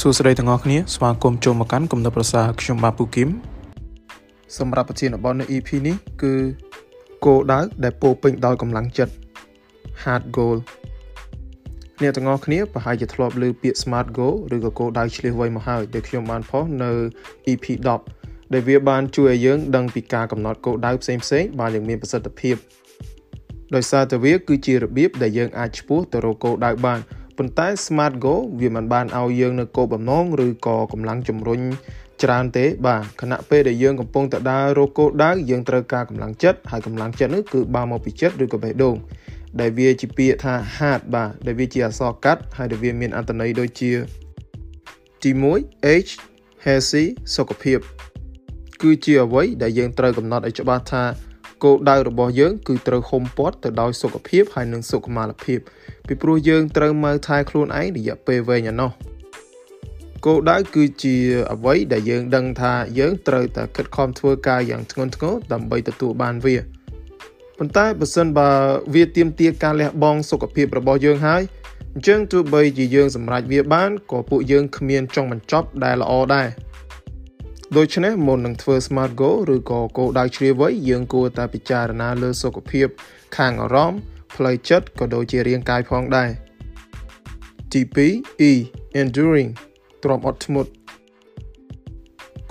សួស្តីទាំងអស់គ្នាស្វាគមន៍ចូលមកកាន់គំនិតប្រសាខ្ញុំបាទពូគឹមសម្រាប់ប្រធានបទនៅ EP នេះគឺគោលដៅដែលពោពេញដោយកម្លាំងចិត្ត hard goal អ្នកទាំងអស់គ្នាប្រហែលជាធ្លាប់ឮពាក្យ smart goal ឬក៏គោលដៅឆ្លៀសវៃមកហើយដែលខ្ញុំបានផុសនៅ EP 10ដែលវាបានជួយឲ្យយើងដឹងពីការកំណត់គោលដៅផ្សេងៗបានយ៉ាងមានប្រសិទ្ធភាពដោយសារតែវាគឺជារបៀបដែលយើងអាចឆ្ពោះទៅរកគោលដៅបាន ប៉ុន្តែ Smart Go វាមិនបានឲ្យយើងនៅគោលបំណងឬក៏កម្លាំងជំរុញច្រើនទេបាទខណៈពេលដែលយើងកំពុងតែដើររកគោលដៅយើងត្រូវការកម្លាំងចិត្តហើយកម្លាំងចិត្តនោះគឺបានមកពីចិត្តឬក៏បេះដូងដែលវាជាពាក្យថា heart បាទដែលវាជាអក្សរកាត់ហើយដែលវាមានអត្ថន័យដូចជាទី1 H healthy សុខភាពគឺជាអ្វីដែលយើងត្រូវកំណត់ឲ្យច្បាស់ថា គោលដៅរបស់យើងគឺត្រូវហុំព័ទ្ធទៅដោយសុខភាពហើយនិងសុខុមាលភាពពីព្រោះយើងត្រូវមើលថែខ្លួនឯងរយៈពេលវែងឯណោះគោលដៅគឺជាអ្វីដែលយើងដឹងថាយើងត្រូវតែខិតខំធ្វើការយ៉ាងធ្ងន់ធ្ងរដើម្បីទទួលបានវាប៉ុន្តែបើសិនបើវាទាមទារការលះបង់សុខភាពរបស់យើងហើយអញ្ចឹងទោះបីជាយើងសម្រេចវាបានក៏ពួកយើងគ្មានចង់បញ្ចប់ដែលល្អដែរ ដូច្នេះមុននឹងធ្វើ Smart Goal ឬក៏គោលដៅជ្រាលវៃយើងគួរតែពិចារណាលើសុខភាព ខាងអារម្មណ៍ផ្លូវចិត្តក៏ដូចជារាងកាយផងដែរទី2 E enduring ទ្រាំអត់ធ្មត់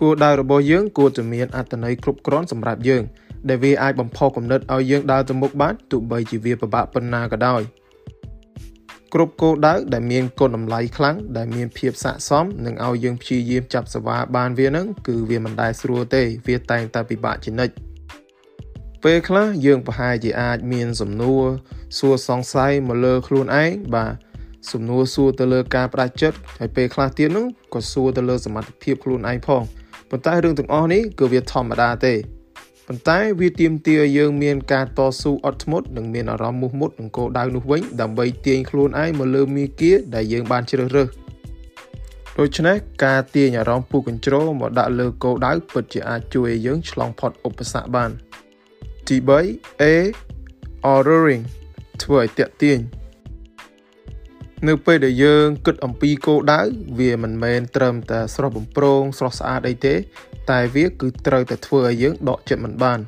គោលដៅរបស់យើងគួរតែមានអត្ថន័យគ្រប់គ្រាន់សម្រាប់យើងដែលវាអាចបំផុសគំនិតឲ្យយើងដើរទៅមុខបានទោះបីជាវាពិបាកប៉ុណ្ណាក៏ដោយ គ្រប់គោលដៅដែលមានគុណតម្លៃខ្លាំងដែលមានភាពស័ក្តិសមនឹងឲ្យយើងព្យាយាមចាប់សវ៉ាបានវានឹងគឺវាមិនដែលស្រួលទេ វាតែងតែពិបាកជានិច្ចពេលខ្លះយើងប្រហែលជាអាចមានសំណួរសួរសង្ស័យមកលើខ្លួនឯងបាទសំណួរសួរទៅលើការបដិចិត្តហើយពេលខ្លះទៀតនោះក៏សួរទៅលើសមត្ថភាពខ្លួនឯងផងប៉ុន្តែរឿងទាំងអស់នេះគឺវាធម្មតាទេ ប៉ុន្តែវាទាមទារយើងមានការតស៊ូអត់ធ្មត់និងមានអារម្មណ៍មោះមុតនឹងគោលដៅនោះវិញដើម្បីទាញខ្លួនឯងមកលើមាគ៌ាដែលយើងបានជ្រើសរើសដូច្នេះការទាញអារម្មណ៍ពូកញ្ជ្រោមកដាក់លើគោលដៅពិតជាអាចជួយឲ្យយើងឆ្លងផុតឧបសគ្គបានទី3 A ordering ធ្វើឲ្យតាក់ទាញ នៅពេលដែលយើងគិតអំពីគោលដៅវាមិនមែនត្រឹមតែស្រស់បំព្រងស្រស់ស្អាតអីទេ តែវាគឺត្រូវតែធ្វើឲ្យយើងដកចិត្តមិនបាន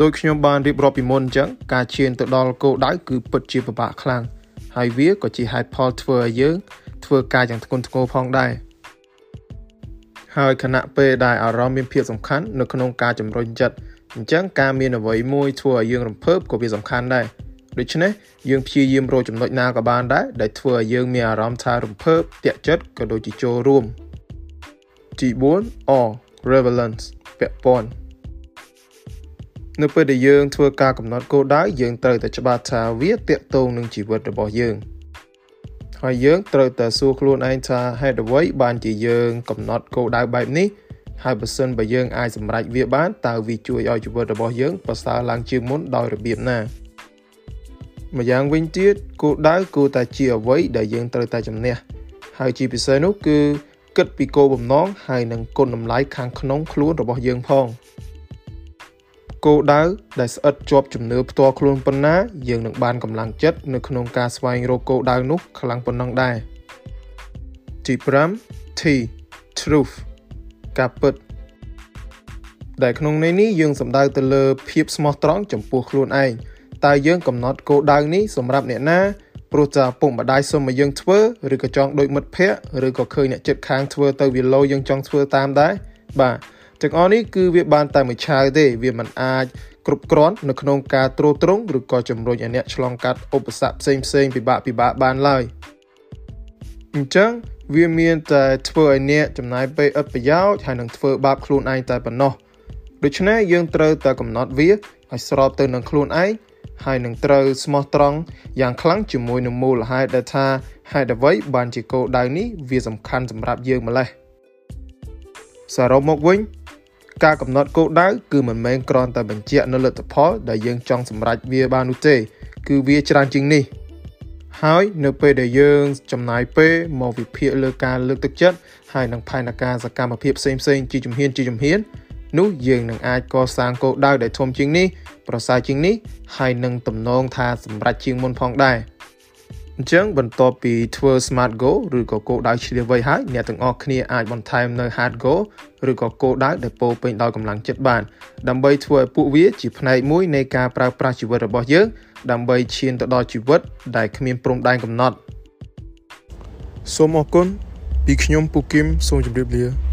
ដោយខ្ញុំបានរៀបរាប់ពីមុនអញ្ចឹងការឈានទៅដល់គោលដៅគឺពិតជាពិបាកខ្លាំងហើយវាក៏ជាហេតុផលធ្វើឲ្យយើង ធ្វើការយ៉ាងធ្ងន់ធ្ងរផងដែរហើយខណៈពេលដែលអារម្មណ៍មានភាពសំខាន់នៅក្នុងការជំរុញចិត្តអញ្ចឹងការមានអ្វីមួយធ្វើឲ្យយើងរំភើបក៏វាសំខាន់ដែរ ដូច្នេះយើងព្យាយាមរកចំណុចណាក៏បានដែរដែលធ្វើឲ្យយើងមានអារម្មណ៍ថារំភើបតាក់ចិត្តក៏ដូចជាចូលរួមទី4 or relevance ពាក់ព័ន្ធនៅពេលដែលយើងធ្វើការកំណត់គោលដៅយើងត្រូវតែច្បាស់ថាវាតាក់ទងនឹងជីវិតរបស់យើងហើយយើងត្រូវតែសួរខ្លួនឯងថាហេតុអ្វីបានជាយើងកំណត់គោលដៅបែបនេះហើយបើសិនបើយើងអាចសម្រេចវាបានតើវាជួយឲ្យជីវិតរបស់យើងប្រសើរឡើងជាងមុនដោយរបៀបណា ម្យ៉ាងវិញទៀតគោលដៅគួរតែជាអ្វីដែលយើងត្រូវតែជំនះហើយជាពិសេសនោះគឺគិតពីគោលបំណងហើយនឹងគុណតម្លៃខាងក្នុងខ្លួនរបស់យើងផងគោលដៅដែលស្អិតជាប់ជំនឿផ្ទាល់ខ្លួនប៉ុណ្ណាយើងនឹងបានកម្លាំងចិត្តនៅក្នុងការស្វែងរកគោលដៅនោះខ្លាំងប៉ុណ្ណឹងដែរទី5 T truth ការពិតដែលក្នុងន័យនេះយើងសំដៅទៅលើភាពស្មោះត្រង់ចំពោះខ្លួនឯង តើយើងកំណត់គោលដៅនេះសម្រាប់អ្នកណាព្រោះតែពុកម្ដាយសុំឲ្យយើងធ្វើឬក៏ចង់ដូចមិត្តភ័ក្តិឬក៏ឃើញអ្នកចិត្តខាងធ្វើទៅវាលោយើងចង់ធ្វើតាមដែរបាទទាំងអស់នេះគឺវាបានតែមួយឆាវទេវាមិនអាចគ្រប់គ្រាន់នៅក្នុងការត្រួតត្រងឬក៏ជំរុញឲ្យអ្នកឆ្លងកាត់ឧបសគ្គផ្សេងផ្សេងពិបាកពិបាកបានឡើយអញ្ចឹងវាមានតែធ្វើឲ្យអ្នកចំណាយពេលឥតប្រយោជន៍ហើយនឹងធ្វើបាបខ្លួនឯងតែប៉ុណ្ណោះដូច្នេះយើងត្រូវតែកំណត់វាឲ្យស្របទៅនឹងខ្លួនឯង ហើយនឹងត្រូវស្មោះត្រង់យ៉ាងខ្លាំងជាមួយនឹងមូលហេតុដែលថាហេតុអ្វីបានជាគោលដៅនេះវាសំខាន់សម្រាប់យើងម្ល៉េះសរុបមកវិញការកំណត់គោលដៅគឺមិនមែនគ្រាន់តែបញ្ជាក់នៅលទ្ធផលដែលយើងចង់សម្រេចវាបាននោះទេ គឺវាច្រើនជាងនេះហើយនៅពេលដែលយើងចំណាយពេលមកវិភាគលើការលើកទឹកចិត្តហើយនឹងផែនការសកម្មភាពផ្សេងៗជាជំហានជាជំហាន នោះយើងនឹងអាចកសាងគោលដៅដែលធំជាងនេះប្រសើរជាងនេះហើយនឹងទំនងថាសម្រេចជាងមុនផងដែរអញ្ចឹងបន្ទាប់ពីធ្វើ smart goal ឬក៏គោលដៅឆ្លៀសវៃហើយអ្នកទាំងអស់គ្នាអាចបន្ថែមនៅ hard goal ឬក៏គោលដៅដែលពោពេញដោយកម្លាំងចិត្តបាន ដើម្បីធ្វើឲ្យពួកវាជាផ្នែកមួយនៃការប្រើប្រាស់ជីវិតរបស់យើងដើម្បីឈានទៅដល់ជីវិតដែលគ្មានព្រំដែនកំណត់សូមអរគុណពីខ្ញុំពូគឹមសូមជម្រាបលា